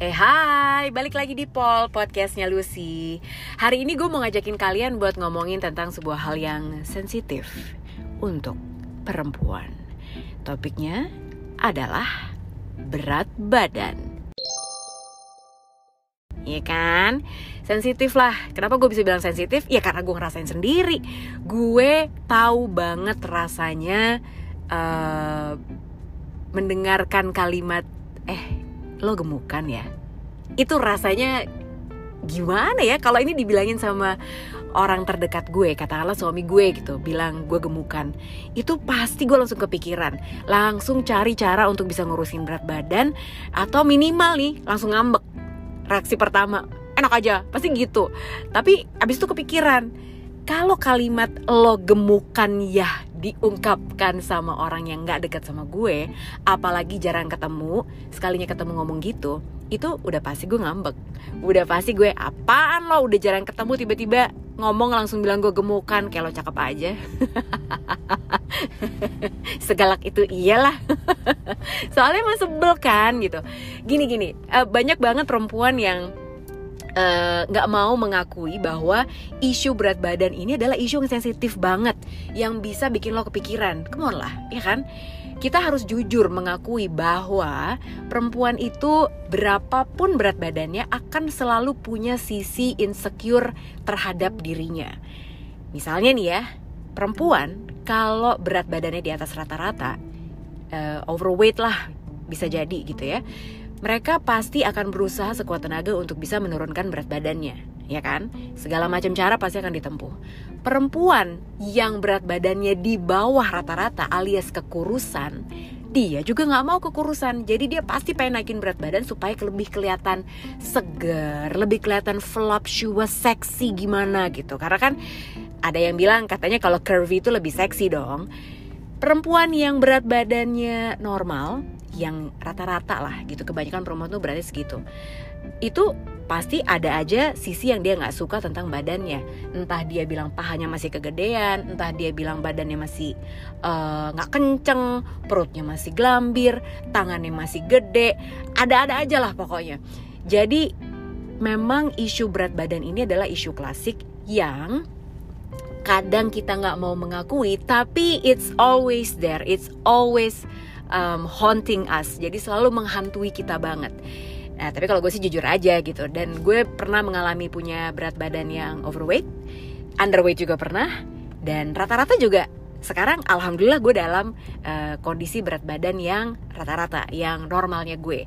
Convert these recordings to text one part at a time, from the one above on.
Eh hai, balik lagi di Pol, podcastnya Lucy Hari ini gue mau ngajakin kalian buat ngomongin tentang sebuah hal yang sensitif untuk perempuan Topiknya adalah berat badan Iya kan? Sensitif lah. Kenapa gue bisa bilang sensitif? Ya karena gue ngerasain sendiri. Gue tahu banget rasanya uh, mendengarkan kalimat eh lo gemukan ya. Itu rasanya gimana ya kalau ini dibilangin sama orang terdekat gue katakanlah suami gue gitu bilang gue gemukan. Itu pasti gue langsung kepikiran. Langsung cari cara untuk bisa ngurusin berat badan atau minimal nih langsung ngambek. Reaksi pertama enak aja pasti gitu. Tapi abis itu kepikiran kalau kalimat lo gemukan ya diungkapkan sama orang yang nggak dekat sama gue, apalagi jarang ketemu, sekalinya ketemu ngomong gitu, itu udah pasti gue ngambek. Udah pasti gue apaan lo udah jarang ketemu tiba-tiba ngomong langsung bilang gue gemukan kayak lo cakep aja. Segalak itu iyalah. Soalnya emang sebel kan gitu. Gini-gini, eh, banyak banget perempuan yang nggak uh, mau mengakui bahwa isu berat badan ini adalah isu yang sensitif banget yang bisa bikin lo kepikiran. Come lah, ya kan? Kita harus jujur mengakui bahwa perempuan itu berapapun berat badannya akan selalu punya sisi insecure terhadap dirinya. Misalnya nih ya, perempuan kalau berat badannya di atas rata-rata, uh, overweight lah bisa jadi gitu ya mereka pasti akan berusaha sekuat tenaga untuk bisa menurunkan berat badannya, ya kan? Segala macam cara pasti akan ditempuh. Perempuan yang berat badannya di bawah rata-rata alias kekurusan, dia juga nggak mau kekurusan. Jadi dia pasti pengen naikin berat badan supaya lebih kelihatan segar, lebih kelihatan voluptuous, seksi gimana gitu. Karena kan ada yang bilang katanya kalau curvy itu lebih seksi dong. Perempuan yang berat badannya normal yang rata-rata lah gitu. Kebanyakan perempuan tuh berarti segitu. Itu pasti ada aja sisi yang dia nggak suka tentang badannya. Entah dia bilang pahanya masih kegedean entah dia bilang badannya masih eh, nggak uh, kenceng perutnya masih gelambir tangannya masih gede. Ada-ada aja lah pokoknya. Jadi memang isu berat badan ini adalah isu klasik yang kadang kita nggak mau mengakui tapi it's always there. It's always um, haunting us. Jadi selalu menghantui kita banget. Nah, tapi kalau gue sih jujur aja gitu. Dan gue pernah mengalami punya berat badan yang overweight, underweight juga pernah dan rata-rata juga sekarang alhamdulillah gue dalam uh, kondisi berat badan yang rata-rata yang normalnya gue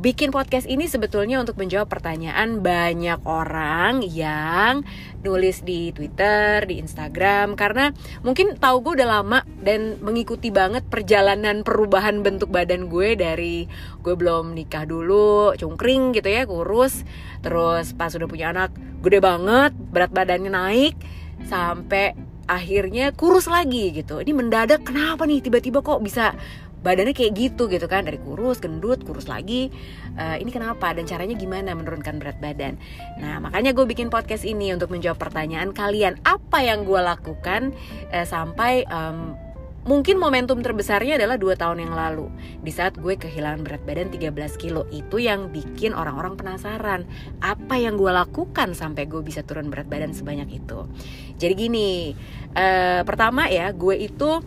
bikin podcast ini sebetulnya untuk menjawab pertanyaan banyak orang yang nulis di Twitter, di Instagram karena mungkin tahu gue udah lama dan mengikuti banget perjalanan perubahan bentuk badan gue dari gue belum nikah dulu, cungkring gitu ya, kurus, terus pas udah punya anak gede banget, berat badannya naik sampai akhirnya kurus lagi gitu. Ini mendadak kenapa nih tiba-tiba kok bisa badannya kayak gitu gitu kan. Dari kurus gendut kurus lagi. Uh, ini kenapa dan caranya gimana menurunkan berat badan? Nah makanya gue bikin podcast ini untuk menjawab pertanyaan kalian. Apa yang gue lakukan uh, sampai um, Mungkin momentum terbesarnya adalah dua tahun yang lalu. Di saat gue kehilangan berat badan 13 kilo. Itu yang bikin orang-orang penasaran. Apa yang gue lakukan sampai gue bisa turun berat badan sebanyak itu? Jadi gini uh, Pertama ya gue itu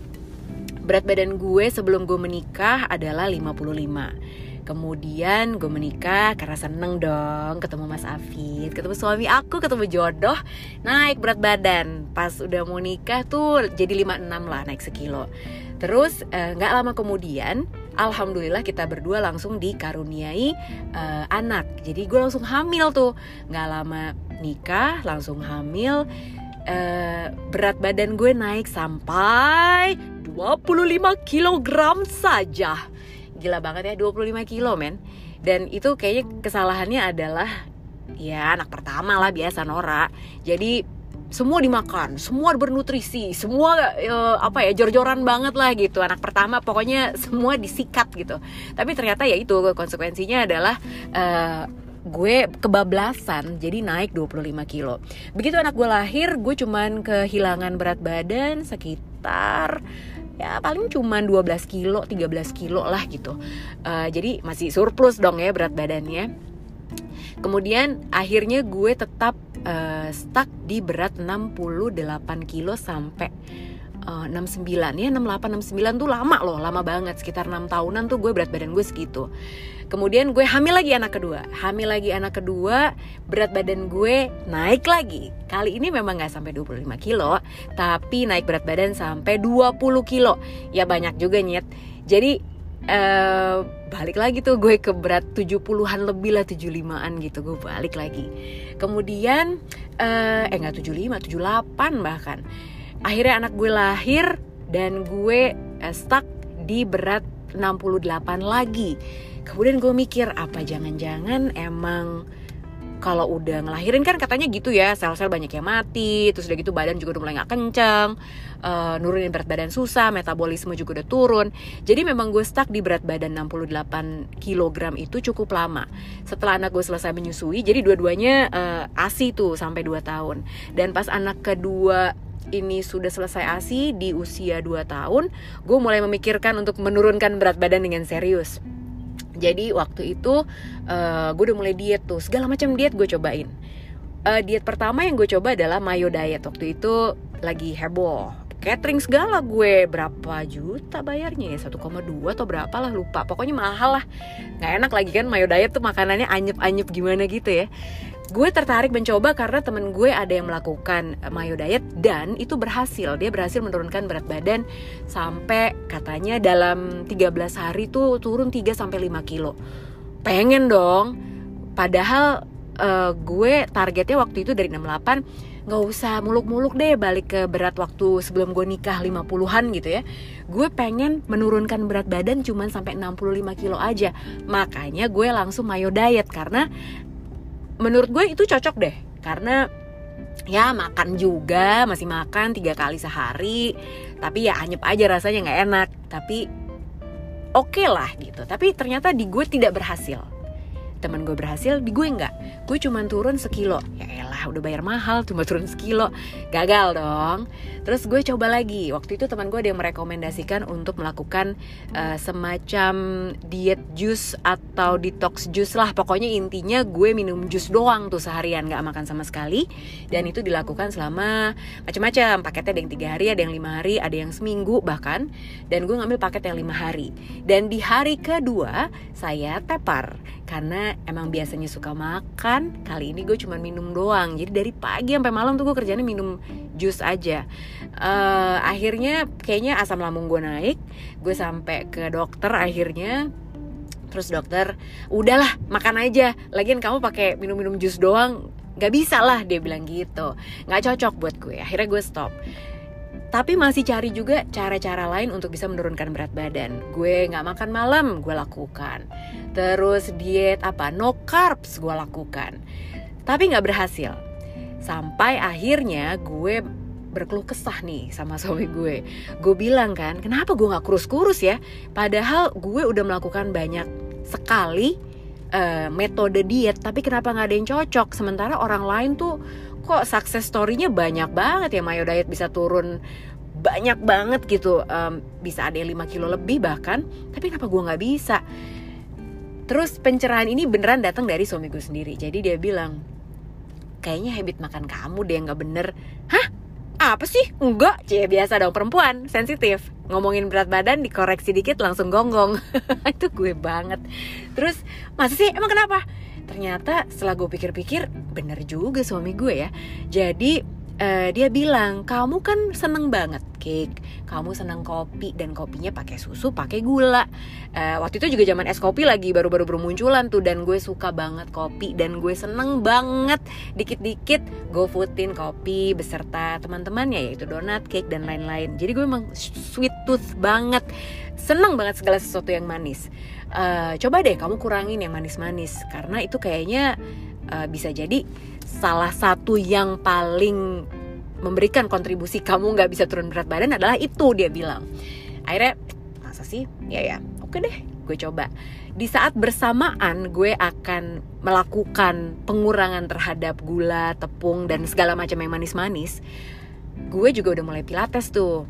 berat badan gue sebelum gue menikah adalah 55 Kemudian gue menikah karena seneng dong ketemu Mas Afid, ketemu suami aku, ketemu jodoh, naik berat badan. Pas udah mau nikah tuh jadi 56 lah naik sekilo. Terus eh, nggak lama kemudian, alhamdulillah kita berdua langsung dikaruniai uh, anak. Jadi gue langsung hamil tuh, nggak lama nikah langsung hamil. Uh, berat badan gue naik sampai 25 kg saja. Gila banget ya 25 kilo men. Dan itu kayaknya kesalahannya adalah ya anak pertama lah biasa Nora. Jadi semua dimakan, semua bernutrisi, semua uh, apa ya jor-joran banget lah gitu. Anak pertama pokoknya semua disikat gitu. Tapi ternyata ya itu konsekuensinya adalah uh, gue kebablasan jadi naik 25 kilo begitu anak gue lahir gue cuman kehilangan berat badan sekitar ya paling cuma 12 kilo 13 kilo lah gitu. Uh, jadi masih surplus dong ya berat badannya. Kemudian akhirnya gue tetap uh, stuck di berat 68 kilo sampai uh, 69 ya 68 69 tuh lama loh lama banget. Sekitar 6 tahunan tuh gue berat badan gue segitu kemudian gue hamil lagi anak kedua. Hamil lagi anak kedua berat badan gue naik lagi. Kali ini memang nggak sampai 25 kilo tapi naik berat badan sampai 20 kilo. Ya banyak juga nyet. Jadi uh, balik lagi tuh gue ke berat 70-an lebih lah 75-an gitu. Gue balik lagi. Kemudian uh, eh nggak 75 78 bahkan. Akhirnya anak gue lahir dan gue uh, stuck di berat 68 lagi kemudian gue mikir apa jangan-jangan emang kalau udah ngelahirin kan katanya gitu ya sel-sel banyak yang mati terus udah gitu badan juga udah mulai nggak kenceng uh, nurunin berat badan susah metabolisme juga udah turun. Jadi memang gue stuck di berat badan 68 kg itu cukup lama. Setelah anak gue selesai menyusui jadi dua-duanya uh, asi tuh sampai 2 tahun. Dan pas anak kedua ini sudah selesai ASI di usia 2 tahun, gue mulai memikirkan untuk menurunkan berat badan dengan serius. Jadi waktu itu uh, gue udah mulai diet tuh, segala macam diet gue cobain. Uh, diet pertama yang gue coba adalah mayo diet. Waktu itu lagi heboh, catering segala gue berapa juta bayarnya ya? 1,2 atau berapa lah lupa. Pokoknya mahal lah. Nggak enak lagi kan mayo diet tuh makanannya anyep anyep gimana gitu ya gue tertarik mencoba karena temen gue ada yang melakukan mayo diet dan itu berhasil. Dia berhasil menurunkan berat badan sampai katanya dalam 13 hari tuh turun 3 sampai 5 kilo. Pengen dong. Padahal uh, gue targetnya waktu itu dari 68 nggak usah muluk-muluk deh balik ke berat waktu sebelum gue nikah 50-an gitu ya. Gue pengen menurunkan berat badan cuman sampai 65 kilo aja. Makanya gue langsung mayo diet karena menurut gue itu cocok deh. Karena ya makan juga masih makan tiga kali sehari tapi ya anyep aja rasanya nggak enak. Tapi oke okay lah gitu. Tapi ternyata di gue tidak berhasil teman gue berhasil di gue nggak gue cuma turun sekilo. Ya elah udah bayar mahal cuma turun sekilo. Gagal dong. Terus gue coba lagi. Waktu itu teman gue ada yang merekomendasikan untuk melakukan uh, semacam diet jus atau detox jus lah. Pokoknya intinya gue minum jus doang tuh seharian nggak makan sama sekali. Dan itu dilakukan selama macam-macam paketnya ada yang tiga hari ada yang lima hari ada yang seminggu bahkan. Dan gue ngambil paket yang lima hari. Dan di hari kedua saya tepar. Karena emang biasanya suka makan. Kali ini gue cuma minum doang. Jadi dari pagi sampai malam tuh gue kerjanya minum jus aja. Uh, akhirnya kayaknya asam lambung gue naik. Gue sampai ke dokter akhirnya. Terus dokter udahlah makan aja. Lagian kamu pakai minum-minum jus doang. Nggak bisa lah dia bilang gitu. Nggak cocok buat gue. Akhirnya gue stop tapi masih cari juga cara-cara lain untuk bisa menurunkan berat badan. Gue nggak makan malam, gue lakukan. Terus diet apa? No carbs, gue lakukan. Tapi nggak berhasil. Sampai akhirnya gue berkeluh kesah nih sama suami gue. Gue bilang kan, kenapa gue nggak kurus-kurus ya? Padahal gue udah melakukan banyak sekali uh, metode diet, tapi kenapa nggak ada yang cocok? Sementara orang lain tuh kok success story-nya banyak banget ya Mayo? Diet bisa turun banyak banget gitu. Um, bisa ada yang 5 kilo lebih bahkan. Tapi kenapa gue nggak bisa? Terus pencerahan ini beneran datang dari suami gue sendiri. Jadi dia bilang kayaknya habit makan kamu deh nggak bener. Hah? Apa sih? Enggak. Cie biasa dong perempuan. Sensitif. Ngomongin berat badan dikoreksi dikit langsung gonggong. Itu gue banget. Terus masa sih? Emang kenapa ternyata setelah gue pikir-pikir bener juga suami gue ya. Jadi uh, dia bilang kamu kan seneng banget cake kamu seneng kopi dan kopinya pakai susu pakai gula. Uh, waktu itu juga zaman es kopi lagi baru-baru bermunculan tuh dan gue suka banget kopi dan gue seneng banget. Dikit-dikit gue foodin kopi beserta teman-temannya yaitu donat cake dan lain-lain. Jadi gue emang sweet tooth banget. Seneng banget segala sesuatu yang manis uh, coba deh kamu kurangin yang manis-manis karena itu kayaknya uh, bisa jadi salah satu yang paling memberikan kontribusi kamu nggak bisa turun berat badan adalah itu dia bilang. Akhirnya masa sih? Ya ya. Oke deh gue coba. Di saat bersamaan gue akan melakukan pengurangan terhadap gula tepung dan segala macam yang manis-manis gue juga udah mulai pilates tuh.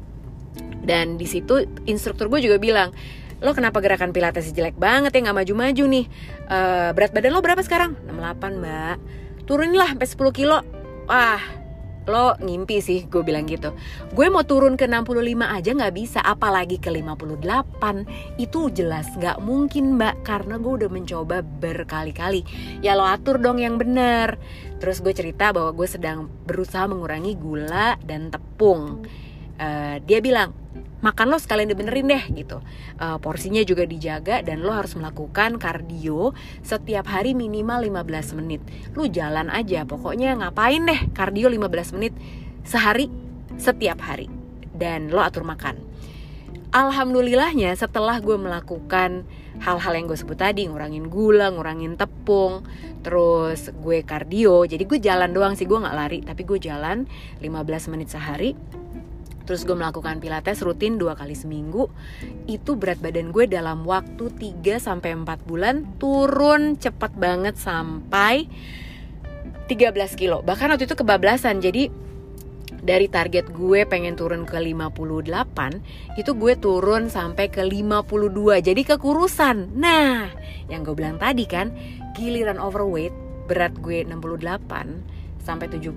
Dan di situ instruktur gue juga bilang lo kenapa gerakan pilates jelek banget ya nggak maju-maju nih? Uh, berat badan lo berapa sekarang? 68 mbak. Turunin lah sampai 10 kilo. Wah lo ngimpi sih gue bilang gitu. Gue mau turun ke 65 aja nggak bisa apalagi ke 58 itu jelas nggak mungkin mbak karena gue udah mencoba berkali-kali. Ya lo atur dong yang bener. Terus gue cerita bahwa gue sedang berusaha mengurangi gula dan tepung. Uh, dia bilang makan lo sekalian dibenerin deh gitu. Uh, porsinya juga dijaga dan lo harus melakukan kardio setiap hari minimal 15 menit. Lu jalan aja pokoknya ngapain deh kardio 15 menit sehari setiap hari. Dan lo atur makan. Alhamdulillahnya setelah gue melakukan hal-hal yang gue sebut tadi ngurangin gula, ngurangin tepung, terus gue kardio, jadi gue jalan doang sih gue nggak lari, tapi gue jalan 15 menit sehari Terus gue melakukan pilates rutin dua kali seminggu. Itu berat badan gue dalam waktu 3 sampai 4 bulan turun cepat banget sampai 13 kilo. Bahkan waktu itu kebablasan. Jadi dari target gue pengen turun ke 58 itu gue turun sampai ke 52 jadi kekurusan nah yang gue bilang tadi kan giliran overweight berat gue 68 sampai 70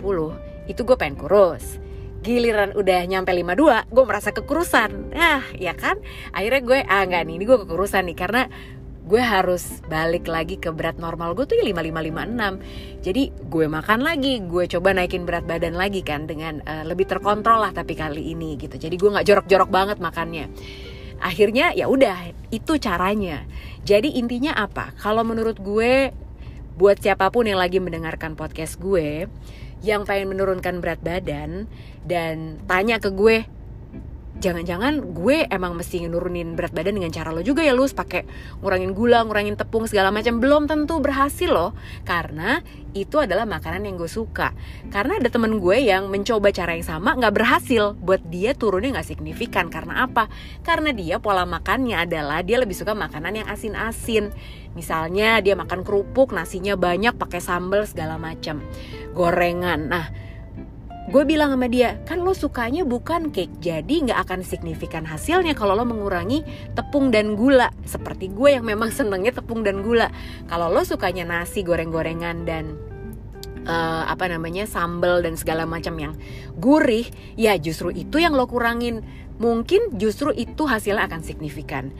itu gue pengen kurus giliran udah nyampe 52 gue merasa kekurusan. Ah ya kan? Akhirnya gue ah nggak nih ini gue kekurusan nih karena gue harus balik lagi ke berat normal gue tuh ya 5556 jadi gue makan lagi gue coba naikin berat badan lagi kan dengan uh, lebih terkontrol lah tapi kali ini gitu. Jadi gue nggak jorok-jorok banget makannya. Akhirnya ya udah itu caranya. Jadi intinya apa? Kalau menurut gue buat siapa pun yang lagi mendengarkan podcast gue yang pengen menurunkan berat badan dan tanya ke gue jangan-jangan gue emang mesti nurunin berat badan dengan cara lo juga ya lu pakai ngurangin gula, ngurangin tepung segala macam. Belum tentu berhasil loh. Karena itu adalah makanan yang gue suka. Karena ada temen gue yang mencoba cara yang sama nggak berhasil. Buat dia turunnya nggak signifikan. Karena apa? Karena dia pola makannya adalah dia lebih suka makanan yang asin-asin. Misalnya dia makan kerupuk nasinya banyak pakai sambal segala macam. Gorengan. Nah gue bilang sama dia kan lo sukanya bukan cake jadi nggak akan signifikan hasilnya kalau lo mengurangi tepung dan gula. Seperti gue yang memang senengnya tepung dan gula. Kalau lo sukanya nasi goreng-gorengan dan uh, apa namanya sambal dan segala macam yang gurih ya justru itu yang lo kurangin. Mungkin justru itu hasilnya akan signifikan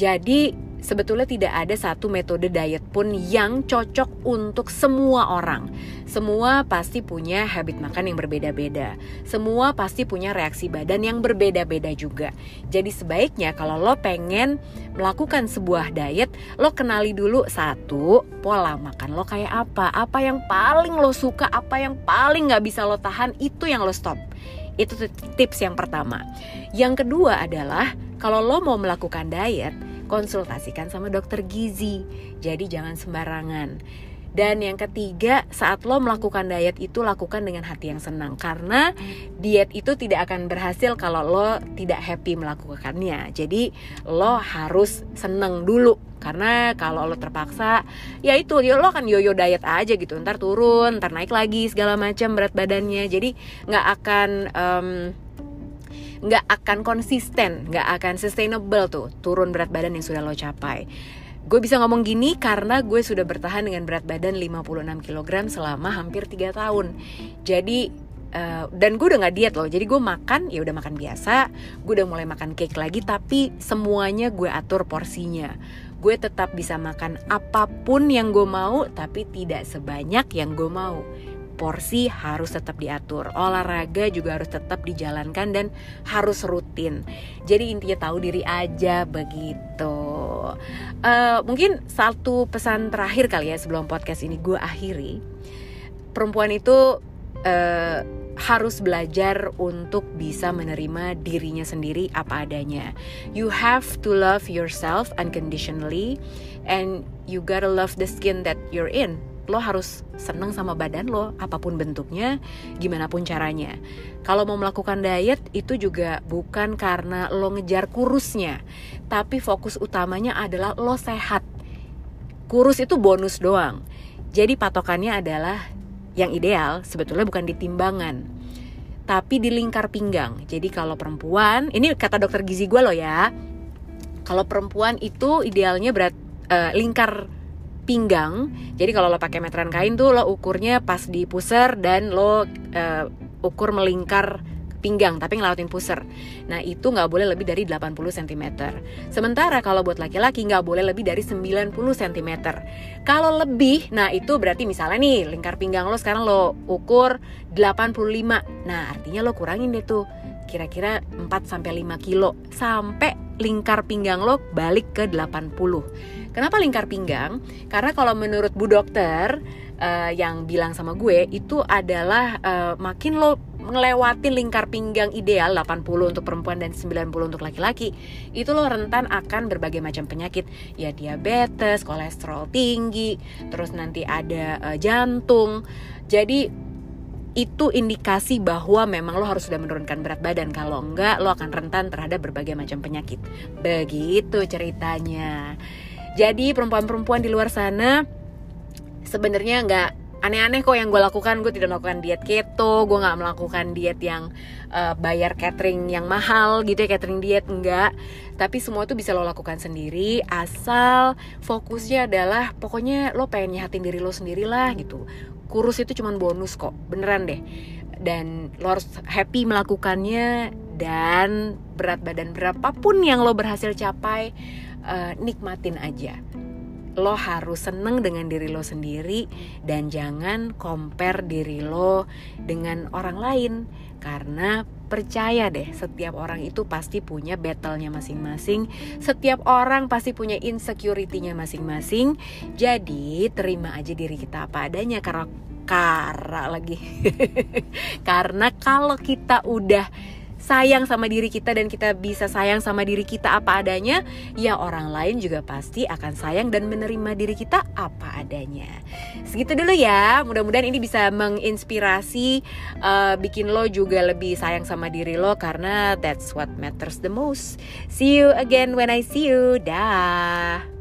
jadi sebetulnya tidak ada satu metode diet pun yang cocok untuk semua orang. Semua pasti punya habit makan yang berbeda-beda. Semua pasti punya reaksi badan yang berbeda-beda juga. Jadi sebaiknya kalau lo pengen melakukan sebuah diet, lo kenali dulu satu pola makan lo kayak apa, apa yang paling lo suka, apa yang paling nggak bisa lo tahan itu yang lo stop. Itu tips yang pertama. Yang kedua adalah kalau lo mau melakukan diet, konsultasikan sama dokter gizi. Jadi jangan sembarangan. Dan yang ketiga, saat lo melakukan diet itu lakukan dengan hati yang senang karena diet itu tidak akan berhasil kalau lo tidak happy melakukannya. Jadi lo harus seneng dulu karena kalau lo terpaksa ya itu ya lo akan yoyo diet aja gitu ntar turun ntar naik lagi segala macam berat badannya jadi nggak akan um, nggak akan konsisten, nggak akan sustainable tuh turun berat badan yang sudah lo capai. Gue bisa ngomong gini karena gue sudah bertahan dengan berat badan 56 kg selama hampir 3 tahun. Jadi Uh, dan gue udah nggak diet loh jadi gue makan ya udah makan biasa gue udah mulai makan cake lagi tapi semuanya gue atur porsinya gue tetap bisa makan apa pun yang gue mau tapi tidak sebanyak yang gue mau porsi harus tetap diatur, olahraga juga harus tetap dijalankan dan harus rutin. Jadi intinya tahu diri aja begitu. Uh, mungkin satu pesan terakhir kali ya sebelum podcast ini gue akhiri. Perempuan itu uh, harus belajar untuk bisa menerima dirinya sendiri apa adanya. You have to love yourself unconditionally and you gotta love the skin that you're in lo harus seneng sama badan lo apa pun bentuknya gimana pun caranya kalau mau melakukan diet itu juga bukan karena lo ngejar kurusnya tapi fokus utamanya adalah lo sehat kurus itu bonus doang jadi patokannya adalah yang ideal sebetulnya bukan di timbangan tapi di lingkar pinggang. Jadi kalau perempuan, ini kata dokter gizi gue loh ya. Kalau perempuan itu idealnya berat uh, lingkar pinggang. Jadi kalau lo pakai meteran kain tuh lo ukurnya pas di pusar dan lo uh, ukur melingkar pinggang tapi ngelawatin pusar. Nah itu nggak boleh lebih dari 80 cm. Sementara kalau buat laki-laki nggak boleh lebih dari 90 cm. Kalau lebih, nah itu berarti misalnya nih lingkar pinggang lo sekarang lo ukur 85. Nah artinya lo kurangin deh tuh kira-kira 4 sampai 5 kilo sampai lingkar pinggang lo balik ke 80. Kenapa lingkar pinggang? Karena kalau menurut Bu Dokter uh, yang bilang sama gue itu adalah uh, makin lo ngelewatin lingkar pinggang ideal 80 untuk perempuan dan 90 untuk laki-laki itu lo rentan akan berbagai macam penyakit ya diabetes, kolesterol tinggi, terus nanti ada uh, jantung. Jadi itu indikasi bahwa memang lo harus sudah menurunkan berat badan kalau enggak lo akan rentan terhadap berbagai macam penyakit begitu ceritanya jadi perempuan-perempuan di luar sana sebenarnya nggak aneh-aneh kok yang gue lakukan. Gue tidak melakukan diet keto gue nggak melakukan diet yang uh, bayar catering yang mahal gitu ya catering diet enggak tapi semua itu bisa lo lakukan sendiri asal fokusnya adalah pokoknya lo pengen nyehatin diri lo sendiri lah gitu. Kurus itu cuman bonus kok beneran deh. Dan lo harus happy melakukannya dan berat badan berapapun yang lo berhasil capai uh, nikmatin aja. Lo harus seneng dengan diri lo sendiri dan jangan compare diri lo dengan orang lain. Karena percaya deh setiap orang itu pasti punya battle-nya masing-masing. Setiap orang pasti punya insecurity-nya masing-masing. Jadi terima aja diri kita apa adanya karena karena lagi. Karena kalau kita udah sayang sama diri kita dan kita bisa sayang sama diri kita apa adanya, ya orang lain juga pasti akan sayang dan menerima diri kita apa adanya. Segitu dulu ya. Mudah-mudahan ini bisa menginspirasi uh, bikin lo juga lebih sayang sama diri lo karena that's what matters the most. See you again when I see you. Dah.